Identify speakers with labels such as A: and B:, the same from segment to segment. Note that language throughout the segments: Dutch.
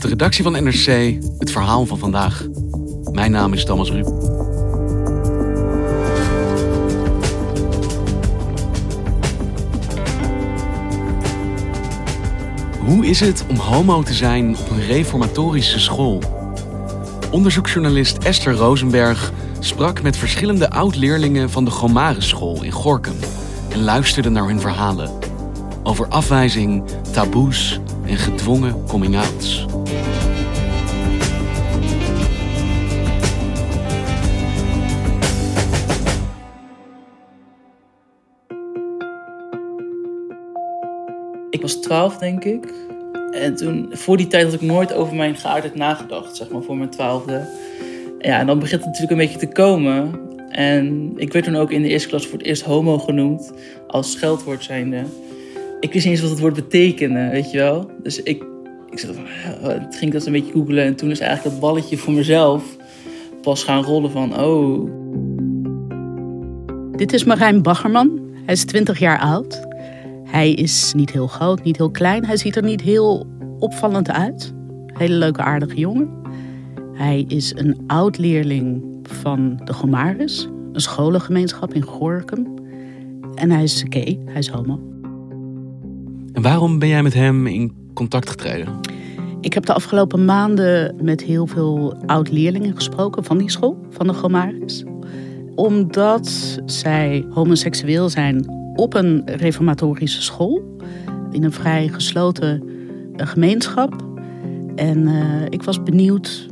A: De redactie van NRC het verhaal van vandaag. Mijn naam is Thomas Ruip. Hoe is het om homo te zijn op een reformatorische school? Onderzoeksjournalist Esther Rosenberg sprak met verschillende oud-leerlingen van de Gomaris School in Gorkum en luisterde naar hun verhalen over afwijzing, taboes en gedwongen coming-outs.
B: Ik was 12, denk ik. En toen, voor die tijd had ik nooit over mijn geaardheid nagedacht, zeg maar, voor mijn twaalfde. Ja, en dan begint het natuurlijk een beetje te komen. En ik werd toen ook in de eerste klas voor het eerst homo genoemd, als scheldwoord zijnde. Ik wist niet eens wat het woord betekende, weet je wel. Dus ik, ik zat, het ging dat een beetje googelen. En toen is eigenlijk dat balletje voor mezelf pas gaan rollen van, oh.
C: Dit is Marijn Baggerman. Hij is 20 jaar oud. Hij is niet heel groot, niet heel klein. Hij ziet er niet heel opvallend uit. Hele leuke, aardige jongen. Hij is een oud-leerling van de Gomaris, een scholengemeenschap in Gorkum. En hij is gay, hij is homo.
A: En waarom ben jij met hem in contact getreden?
C: Ik heb de afgelopen maanden met heel veel oud-leerlingen gesproken van die school, van de Gomaris. Omdat zij homoseksueel zijn op een reformatorische school. In een vrij gesloten eh, gemeenschap. En uh, ik was benieuwd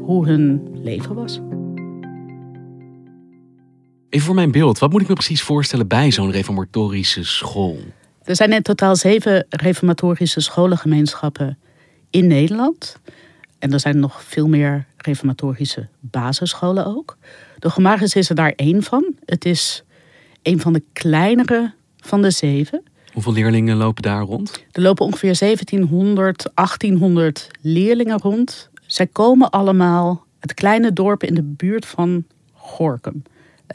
C: hoe hun leven was.
A: Even voor mijn beeld, wat moet ik me precies voorstellen bij zo'n reformatorische school?
C: Er zijn in totaal zeven reformatorische scholengemeenschappen in Nederland. En er zijn nog veel meer reformatorische basisscholen ook. De Gemaris is er daar één van. Het is een van de kleinere van de zeven.
A: Hoeveel leerlingen lopen daar rond?
C: Er lopen ongeveer 1700, 1800 leerlingen rond. Zij komen allemaal het kleine dorp in de buurt van Gorkum.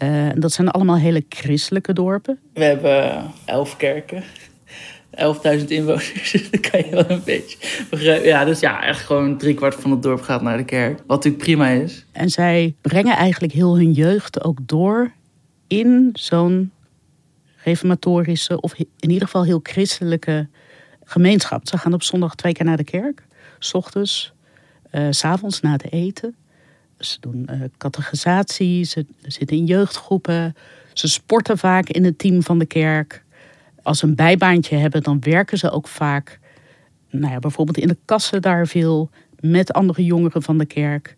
C: Uh, dat zijn allemaal hele christelijke dorpen.
B: We hebben elf kerken. 11.000 inwoners, dus dan kan je wel een beetje begrijpen. Ja, dus ja, echt gewoon driekwart van het dorp gaat naar de kerk. Wat natuurlijk prima is.
C: En zij brengen eigenlijk heel hun jeugd ook door in zo'n reformatorische of in ieder geval heel christelijke gemeenschap. Ze gaan op zondag twee keer naar de kerk, s ochtends, uh, s avonds na het eten. Ze doen uh, catechisatie, ze zitten in jeugdgroepen, ze sporten vaak in het team van de kerk. Als ze een bijbaantje hebben, dan werken ze ook vaak, nou ja, bijvoorbeeld in de kassen daar veel met andere jongeren van de kerk.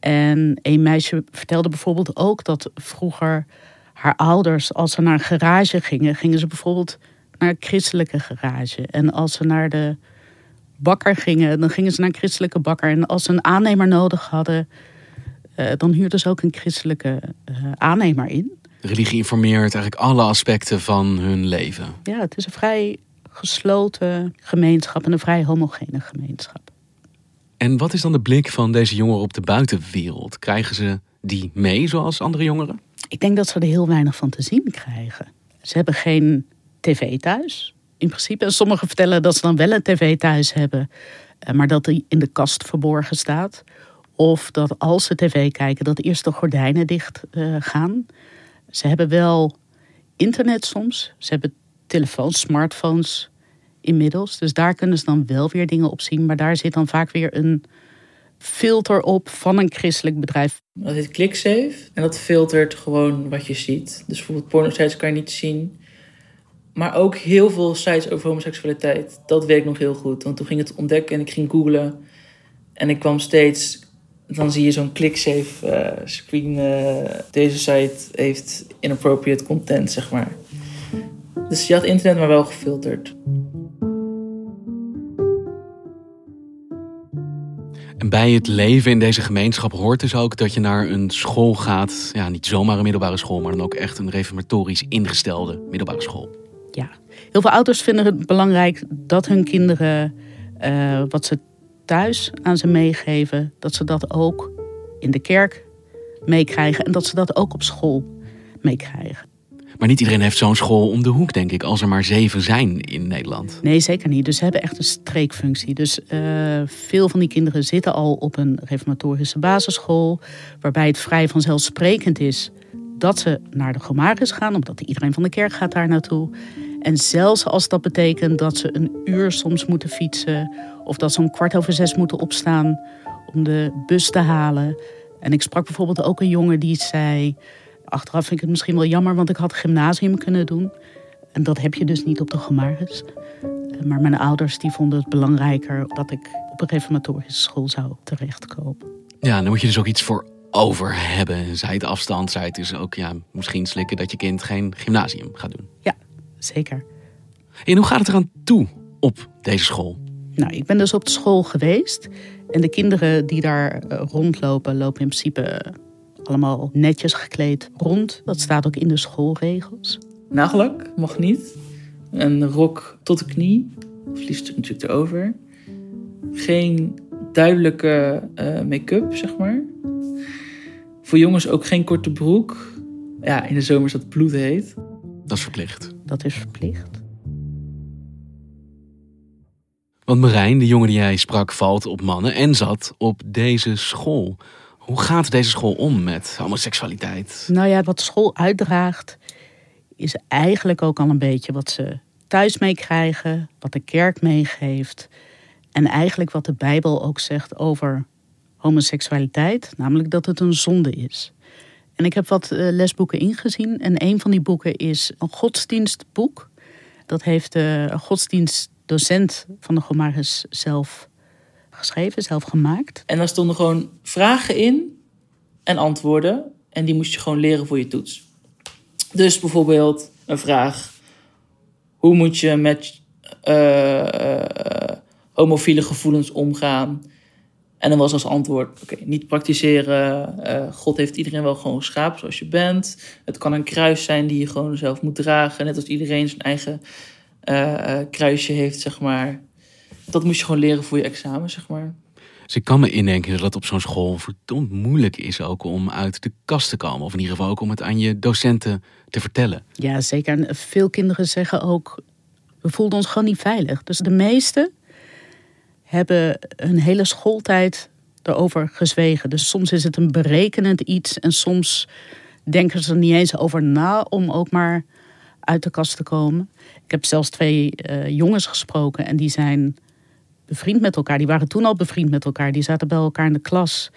C: En een meisje vertelde bijvoorbeeld ook dat vroeger haar ouders, als ze naar een garage gingen, gingen ze bijvoorbeeld naar een christelijke garage. En als ze naar de bakker gingen, dan gingen ze naar een christelijke bakker. En als ze een aannemer nodig hadden, uh, dan huurden ze ook een christelijke uh, aannemer in.
A: religie informeert eigenlijk alle aspecten van hun leven.
C: Ja, het is een vrij gesloten gemeenschap en een vrij homogene gemeenschap.
A: En wat is dan de blik van deze jongeren op de buitenwereld? Krijgen ze die mee zoals andere jongeren?
C: Ik denk dat ze er heel weinig van te zien krijgen. Ze hebben geen tv thuis, in principe. En sommigen vertellen dat ze dan wel een tv thuis hebben, eh, maar dat die in de kast verborgen staat. Of dat als ze tv kijken, dat eerst de gordijnen dicht uh, gaan. Ze hebben wel internet soms. Ze hebben telefoons, smartphones inmiddels. Dus daar kunnen ze dan wel weer dingen op zien. Maar daar zit dan vaak weer een filter op van een christelijk bedrijf.
B: Dat heet ClickSafe. En dat filtert gewoon wat je ziet. Dus bijvoorbeeld pornosites kan je niet zien. Maar ook heel veel sites over homoseksualiteit. Dat weet ik nog heel goed. Want toen ging het ontdekken en ik ging googlen. En ik kwam steeds... Dan zie je zo'n ClickSafe uh, screen. Uh, deze site heeft inappropriate content, zeg maar. Dus je had internet maar wel gefilterd.
A: En bij het leven in deze gemeenschap hoort dus ook dat je naar een school gaat. Ja, niet zomaar een middelbare school, maar dan ook echt een reformatorisch ingestelde middelbare school.
C: Ja, heel veel ouders vinden het belangrijk dat hun kinderen uh, wat ze thuis aan ze meegeven, dat ze dat ook in de kerk meekrijgen en dat ze dat ook op school meekrijgen.
A: Maar niet iedereen heeft zo'n school om de hoek, denk ik, als er maar zeven zijn in Nederland.
C: Nee, zeker niet. Dus ze hebben echt een streekfunctie. Dus uh, veel van die kinderen zitten al op een reformatorische basisschool, waarbij het vrij vanzelfsprekend is dat ze naar de Gomaris gaan, omdat iedereen van de kerk gaat daar naartoe. En zelfs als dat betekent dat ze een uur soms moeten fietsen, of dat ze om kwart over zes moeten opstaan om de bus te halen. En ik sprak bijvoorbeeld ook een jongen die zei: Achteraf vind ik het misschien wel jammer, want ik had gymnasium kunnen doen. En dat heb je dus niet op de Gomaris. Maar mijn ouders die vonden het belangrijker dat ik op een reformatorische school zou terechtkomen.
A: Ja, dan moet je dus ook iets voor over hebben. Zij het afstand, zij het dus ook ja, misschien slikken dat je kind geen gymnasium gaat doen.
C: Ja, zeker.
A: En hoe gaat het eraan toe op deze school?
C: Nou, ik ben dus op de school geweest. En de kinderen die daar eh, rondlopen, lopen in principe allemaal netjes gekleed rond. Dat staat ook in de schoolregels.
B: Nagelak mag niet. Een rok tot de knie. Of liefst natuurlijk erover. Geen duidelijke uh, make-up, zeg maar. Voor jongens ook geen korte broek. Ja, in de zomer is dat bloedheet.
A: Dat is verplicht.
C: Dat is verplicht.
A: Want Marijn, de jongen die jij sprak, valt op mannen en zat op deze school. Hoe gaat deze school om met homoseksualiteit?
C: Nou ja, wat school uitdraagt, is eigenlijk ook al een beetje wat ze thuis meekrijgen, wat de kerk meegeeft. En eigenlijk wat de Bijbel ook zegt over homoseksualiteit, namelijk dat het een zonde is. En ik heb wat eh, lesboeken ingezien en een van die boeken is een godsdienstboek. Dat heeft de godsdienstdocent van de Gomaris zelf geschreven, zelf gemaakt.
B: En daar stonden gewoon vragen in en antwoorden. En die moest je gewoon leren voor je toets. Dus bijvoorbeeld een vraag: hoe moet je met uh, homofiele gevoelens omgaan? En dan was als antwoord: oké, niet praktiseren. Uh, God heeft iedereen wel gewoon geschapen zoals je bent. Het kan een kruis zijn die je gewoon zelf moet dragen. Net als iedereen zijn eigen kruisje heeft, zeg maar dat moest je gewoon leren voor je examen, zeg maar.
A: Dus ik kan me indenken dat het op zo'n school verdomd moeilijk is ook om uit de kast te komen. Of in ieder geval ook om het aan je docenten te vertellen.
C: Ja, zeker. En veel kinderen zeggen ook, we voelden ons gewoon niet veilig. Dus de meesten hebben een hele schooltijd erover gezwegen. Dus soms is het een berekenend iets en soms denken ze er niet eens over na om ook maar uit de kast te komen. Ik heb zelfs twee uh, jongens gesproken en die zijn bevriend met elkaar. Die waren toen al bevriend met elkaar. Die zaten bij elkaar in de klas.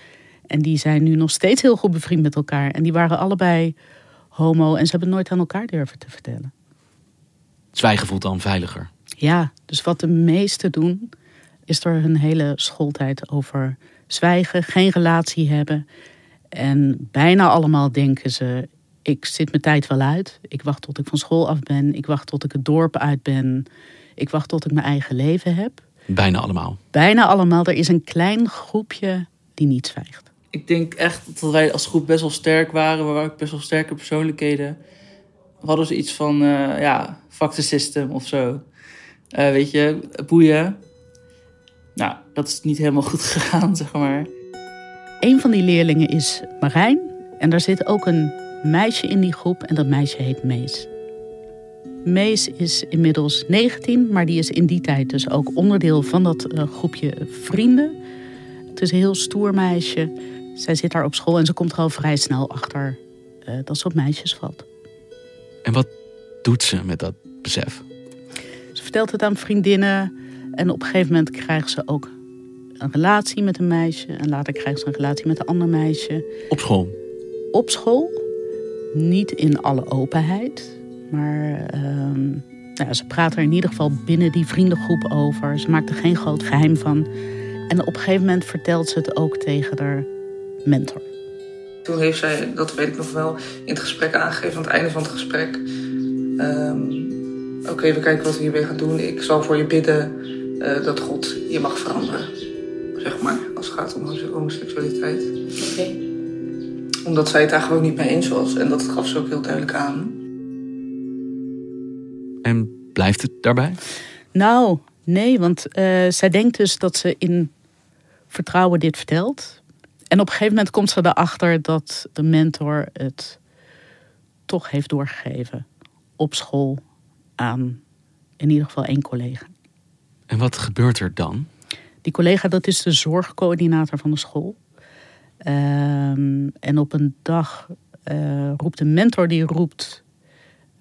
C: En die zijn nu nog steeds heel goed bevriend met elkaar. En die waren allebei homo en ze hebben nooit aan elkaar durven te vertellen.
A: Zwijgen voelt dan veiliger.
C: Ja, dus wat de meesten doen, is er hun hele schooltijd over zwijgen, geen relatie hebben. En bijna allemaal denken ze: ik zit mijn tijd wel uit. Ik wacht tot ik van school af ben. Ik wacht tot ik het dorp uit ben. Ik wacht tot ik mijn eigen leven heb.
A: Bijna allemaal.
C: Bijna allemaal. Er is een klein groepje die niet zwijgt.
B: Ik denk echt dat wij als groep best wel sterk waren. We waren ook best wel sterke persoonlijkheden. We hadden ze iets van, uh, ja, fuck the system of zo. Uh, weet je, boeien. Nou, dat is niet helemaal goed gegaan, zeg maar.
C: Een van die leerlingen is Marijn. En daar zit ook een meisje in die groep en dat meisje heet Mees. Mees is inmiddels 19, maar die is in die tijd dus ook onderdeel van dat uh, groepje vrienden. Het is een heel stoer meisje. Zij zit daar op school en ze komt er al vrij snel achter uh, dat ze op meisjes valt.
A: En wat doet ze met dat besef?
C: Ze vertelt het aan vriendinnen. En op een gegeven moment krijgt ze ook een relatie met een meisje. En later krijgt ze een relatie met een ander meisje.
A: Op school?
C: Op school. Niet in alle openheid. Maar ehm, nou, ze praat er in ieder geval binnen die vriendengroep over. Ze maakt er geen groot geheim van. En op een gegeven moment vertelt ze het ook tegen haar mentor.
D: Toen heeft zij, dat weet ik nog wel, in het gesprek aangegeven, aan het einde van het gesprek. ehm, Oké, we kijken wat we hiermee gaan doen. Ik zal voor je bidden eh, dat God je mag veranderen. Zeg maar, als het gaat om homoseksualiteit. Omdat zij het daar gewoon niet mee eens was. En dat gaf ze ook heel duidelijk aan.
A: En blijft het daarbij?
C: Nou, nee, want eh, zij denkt dus dat ze in vertrouwen dit vertelt. En op een gegeven moment komt ze erachter dat de mentor het toch heeft doorgegeven op school aan in ieder geval één collega.
A: En wat gebeurt er dan?
C: Die collega, dat is de zorgcoördinator van de school. Ehm, en op een dag eh, roept de mentor, die roept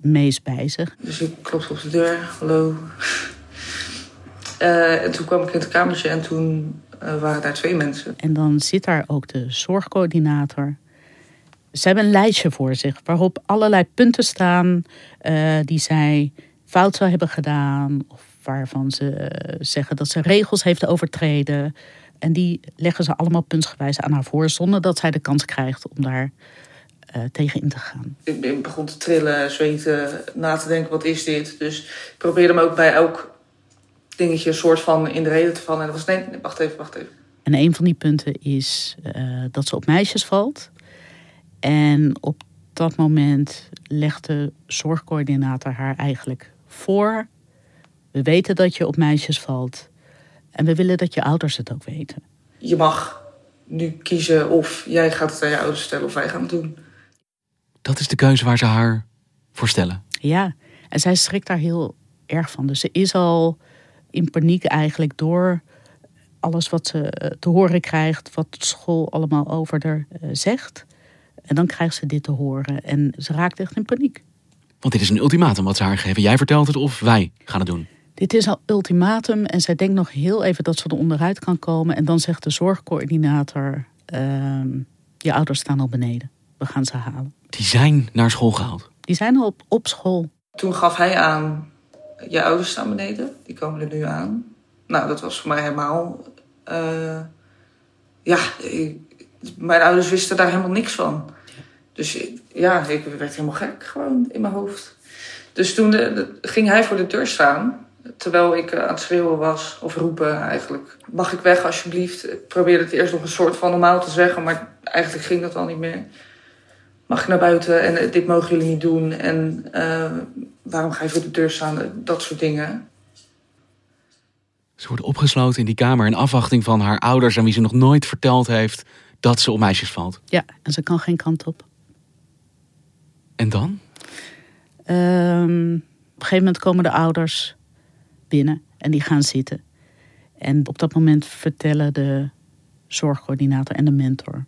C: Mees bij zich.
D: Dus ik klopte op de deur. Hallo. Eh, en toen kwam ik in het kamertje en toen eh, waren daar twee mensen.
C: En dan zit daar ook de zorgcoördinator. Ze hebben een lijstje voor zich waarop allerlei punten staan eh, die zij fout zou hebben gedaan. Of waarvan ze zeggen dat ze regels heeft overtreden. En die leggen ze allemaal puntsgewijs aan haar voor, zonder dat zij de kans krijgt om daar eh, tegen in te gaan.
D: Ik ben- begon te trillen, zweten, na te denken, wat is dit? Dus ik probeerde me ook bij elk dingetje een soort van in de reden te vallen. En dat was, nee, nee, wacht even, wacht even.
C: En een van die punten is eh, dat ze op meisjes valt. En op dat moment legt de zorgcoördinator haar eigenlijk voor. We weten dat je op meisjes valt. En we willen dat je ouders het ook weten.
D: Je mag nu kiezen of jij gaat het aan je ouders vertellen of wij gaan het doen.
A: Dat is de keuze waar ze haar voor stellen.
C: Ja, en zij schrikt daar heel erg van. Dus ze is al in paniek eigenlijk door alles wat ze eh, te horen krijgt, wat de school allemaal over haar eh, zegt. En dan krijgt ze dit te horen en ze raakt echt in paniek.
A: Want dit is een ultimatum wat ze haar geven. Jij vertelt het of wij gaan het doen.
C: Dit is al ultimatum en zij denkt nog heel even dat ze er onderuit kan komen. En dan zegt de zorgcoördinator, ehm, je ouders staan al beneden. We gaan ze halen.
A: Die zijn naar school gehaald.
C: Die zijn al op, op school.
D: Toen gaf hij aan, je ouders staan beneden, die komen er nu aan. Nou, dat was voor mij helemaal... eh, ja, ik- mijn ouders wisten daar helemaal niks van. Dus ja, ik werd helemaal gek gewoon in mijn hoofd. Dus toen de- de- ging hij voor de deur staan, terwijl ik eh, aan het schreeuwen was, of roepen eigenlijk. Mag ik weg alsjeblieft? Ik probeerde het eerst nog een soort van normaal te zeggen, maar eigenlijk ging dat al niet meer. Mag ik naar buiten en eh, dit mogen jullie niet doen en eh, waarom ga je voor de deur staan? Eh, Dat soort dingen.
A: Ze wordt opgesloten in die kamer in afwachting van haar ouders... aan wie ze nog nooit verteld heeft dat ze op meisjes valt.
C: Ja, en ze kan geen kant op.
A: En dan?
C: Ehm, op een gegeven moment komen de ouders binnen en die gaan zitten. En op dat moment vertellen de zorgcoördinator en de mentor...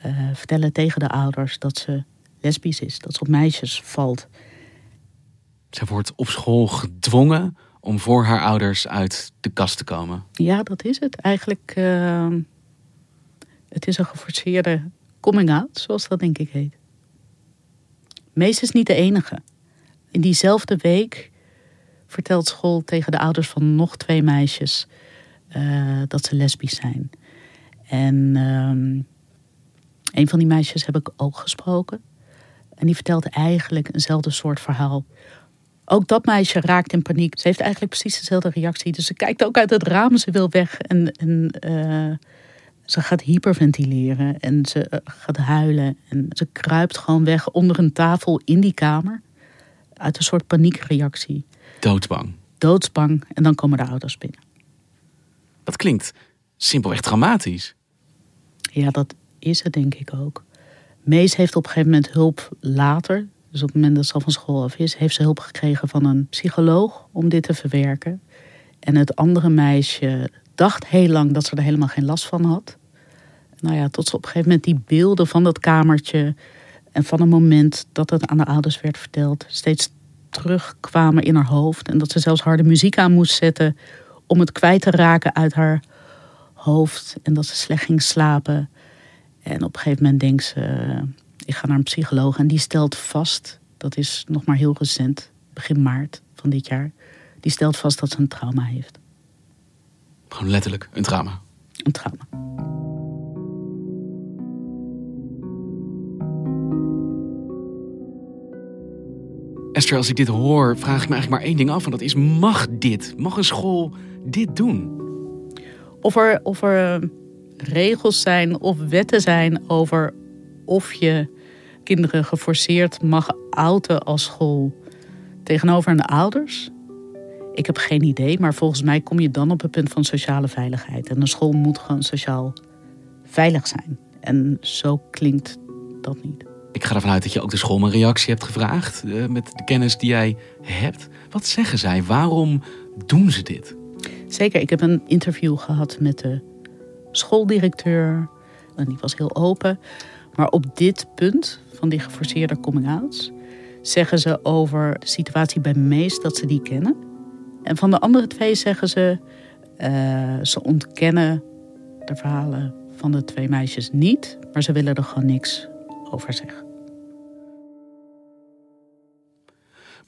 C: eh, vertellen tegen de ouders dat ze lesbisch is, dat ze op meisjes valt.
A: Ze wordt op school gedwongen om voor haar ouders uit de kast te komen.
C: Ja, dat is het. Eigenlijk, ehm, het is een geforceerde coming-out, zoals dat denk ik heet. Mees is niet de enige. In diezelfde week vertelt school tegen de ouders van nog twee meisjes eh, dat ze lesbisch zijn. En ehm, een van die meisjes heb ik ook gesproken. En die vertelt eigenlijk eenzelfde soort verhaal. Ook dat meisje raakt in paniek. Ze heeft eigenlijk precies dezelfde reactie. Dus ze kijkt ook uit het raam, ze wil weg. En, en eh, ze gaat hyperventileren en ze eh, gaat huilen. En ze kruipt gewoon weg onder een tafel in die kamer. Uit een soort paniekreactie.
A: Doodsbang.
C: Doodsbang. En dan komen de ouders binnen.
A: Dat klinkt simpelweg dramatisch.
C: Ja, dat is het denk ik ook. Mees heeft op een gegeven moment hulp later. Dus op het moment dat ze al van school af is, heeft ze hulp gekregen van een psycholoog om dit te verwerken. En het andere meisje dacht heel lang dat ze er helemaal geen last van had. Nou ja, tot ze op een gegeven moment die beelden van dat kamertje en van het moment dat het aan de ouders werd verteld, steeds terugkwamen in haar hoofd. En dat ze zelfs harde muziek aan moest zetten om het kwijt te raken uit haar hoofd. En dat ze slecht ging slapen. En op een gegeven moment denkt ze, ik ga naar een psycholoog. En die stelt vast, dat is nog maar heel recent, begin maart van dit jaar. Die stelt vast dat ze een trauma heeft.
A: Gewoon letterlijk een trauma.
C: Een trauma.
A: Esther, als ik dit hoor, vraag ik me eigenlijk maar één ding af. En dat is, mag dit? Mag een school dit doen?
C: Of er, of er regels zijn of wetten zijn over of je kinderen geforceerd mag outen als school tegenover hun ouders. Ik heb geen idee, maar volgens mij kom je dan op het punt van sociale veiligheid. En een school moet gewoon sociaal veilig zijn. En zo klinkt dat niet.
A: Ik ga ervan uit dat je ook de school een reactie hebt gevraagd uh, met de kennis die jij hebt. Wat zeggen zij? Waarom doen ze dit?
C: Zeker, ik heb een interview gehad met de schooldirecteur. En die was heel open. Maar op dit punt van die geforceerde coming-outs zeggen ze over de situatie bij Mees dat ze die kennen. En van de andere twee zeggen ze, uh, ze ontkennen de verhalen van de twee meisjes niet, maar ze willen er gewoon niks over zeggen.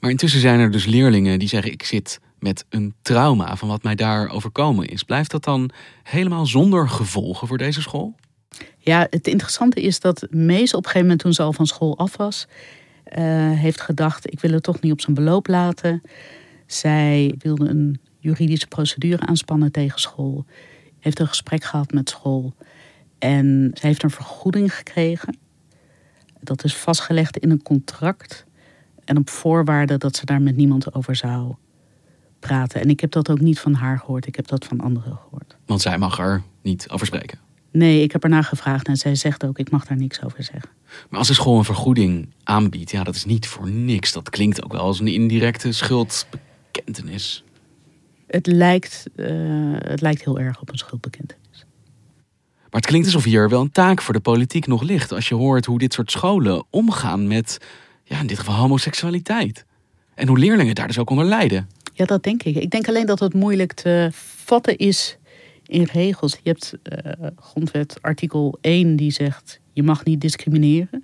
A: Maar intussen zijn er dus leerlingen die zeggen: Ik zit met een trauma van wat mij daar overkomen is. Blijft dat dan helemaal zonder gevolgen voor deze school?
C: Ja, het interessante is dat Mees op een gegeven moment, toen ze al van school af was, uh, heeft gedacht: Ik wil het toch niet op zijn beloop laten. Zij wilde een juridische procedure aanspannen tegen school. Heeft een gesprek gehad met school. En ze heeft een vergoeding gekregen. Dat is vastgelegd in een contract. En op voorwaarde dat ze daar met niemand over zou praten. En ik heb dat ook niet van haar gehoord, ik heb dat van anderen gehoord.
A: Want zij mag er niet over spreken?
C: Nee, ik heb ernaar gevraagd en zij zegt ook, ik mag daar niks over zeggen.
A: Maar als de school een vergoeding aanbiedt, ja, dat is niet voor niks. Dat klinkt ook wel als een indirecte schuldbekentenis.
C: Het lijkt, uh, het lijkt heel erg op een schuldbekentenis.
A: Maar het klinkt alsof hier wel een taak voor de politiek nog ligt. Als je hoort hoe dit soort scholen omgaan met, ja, in dit geval homoseksualiteit. En hoe leerlingen daar dus ook onder lijden.
C: Ja, dat denk ik. Ik denk alleen dat het moeilijk te vatten is in regels. Je hebt uh, grondwet artikel 1 die zegt je mag niet discrimineren.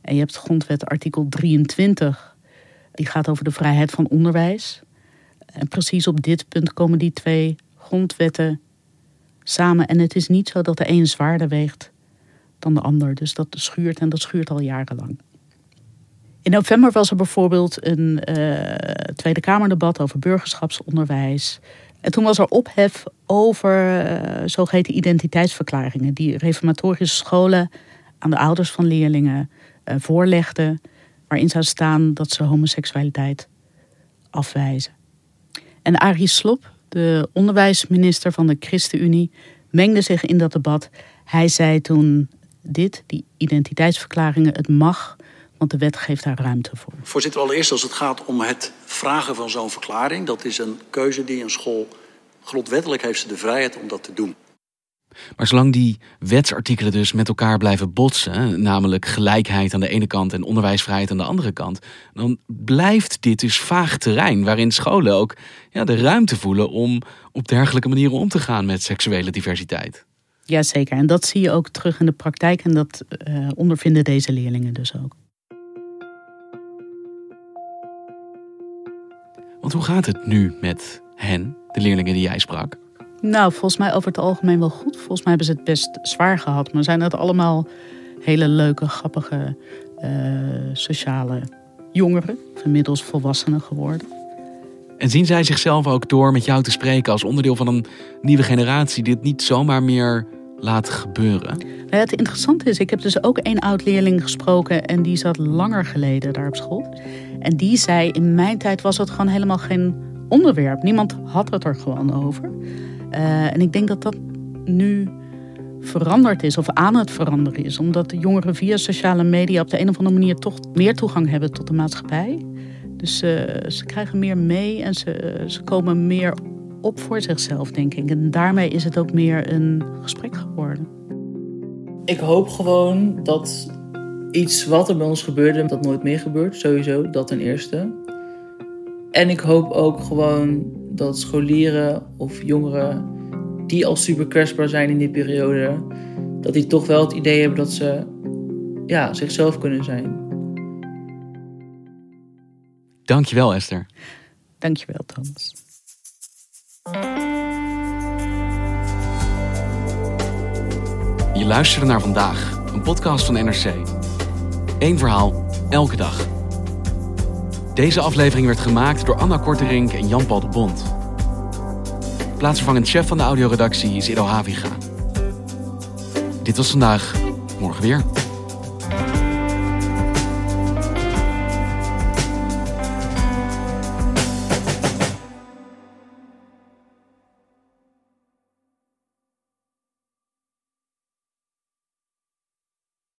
C: En je hebt grondwet artikel 23 die gaat over de vrijheid van onderwijs. En precies op dit punt komen die twee grondwetten samen. En het is niet zo dat de een zwaarder weegt dan de ander. Dus dat schuurt en dat schuurt al jarenlang. In november was er bijvoorbeeld een uh, Tweede Kamerdebat over burgerschapsonderwijs. En toen was er ophef over uh, zogeheten identiteitsverklaringen, die reformatorische scholen aan de ouders van leerlingen uh, voorlegden, waarin zou staan dat ze homoseksualiteit afwijzen. En Arie Slop, de onderwijsminister van de ChristenUnie, mengde zich in dat debat. Hij zei toen dit, die identiteitsverklaringen, het mag, want de wet geeft daar ruimte voor.
E: Voorzitter, allereerst als het gaat om het vragen van zo'n verklaring, dat is een keuze die een school grondwettelijk heeft ze de vrijheid om dat te doen.
A: Maar zolang die wetsartikelen dus met elkaar blijven botsen, namelijk gelijkheid aan de ene kant en onderwijsvrijheid aan de andere kant, dan blijft dit dus vaag terrein waarin scholen ook ja, de ruimte voelen om op dergelijke manieren om te gaan met seksuele diversiteit.
C: Jazeker, en dat zie je ook terug in de praktijk en dat uh, ondervinden deze leerlingen dus ook.
A: Want hoe gaat het nu met hen, de leerlingen die jij sprak?
C: Nou, volgens mij over het algemeen wel goed. Volgens mij hebben ze het best zwaar gehad. Maar zijn het allemaal hele leuke, grappige, uh, sociale jongeren. Inmiddels volwassenen geworden.
A: En zien zij zichzelf ook door met jou te spreken als onderdeel van een nieuwe generatie die het niet zomaar meer laat gebeuren?
C: Nou het interessante is, ik heb dus ook één oud-leerling gesproken en die zat langer geleden daar op school. En die zei, in mijn tijd was het gewoon helemaal geen onderwerp. Niemand had het er gewoon over. Uh, en ik denk dat dat nu veranderd is of aan het veranderen is. Omdat de jongeren via sociale media op de een of andere manier toch meer toegang hebben tot de maatschappij. Dus uh, ze krijgen meer mee en ze, ze komen meer op voor zichzelf, denk ik. En daarmee is het ook meer een gesprek geworden.
B: Ik hoop gewoon dat iets wat er bij ons gebeurde, dat nooit meer gebeurt, sowieso, dat ten eerste. En ik hoop ook gewoon dat scholieren of jongeren die al super kwetsbaar zijn in die periode, dat die toch wel het idee hebben dat ze ja, zichzelf kunnen zijn.
A: Dankjewel Esther.
C: Dankjewel Thomas.
A: Je luisterde naar vandaag, een podcast van NRC. Eén verhaal, elke dag. Deze aflevering werd gemaakt door Anna Korterink en Jan-Paul de Bond. Plaatsvervangend chef van de audioredactie is Ido Haviga. Dit was vandaag, morgen weer.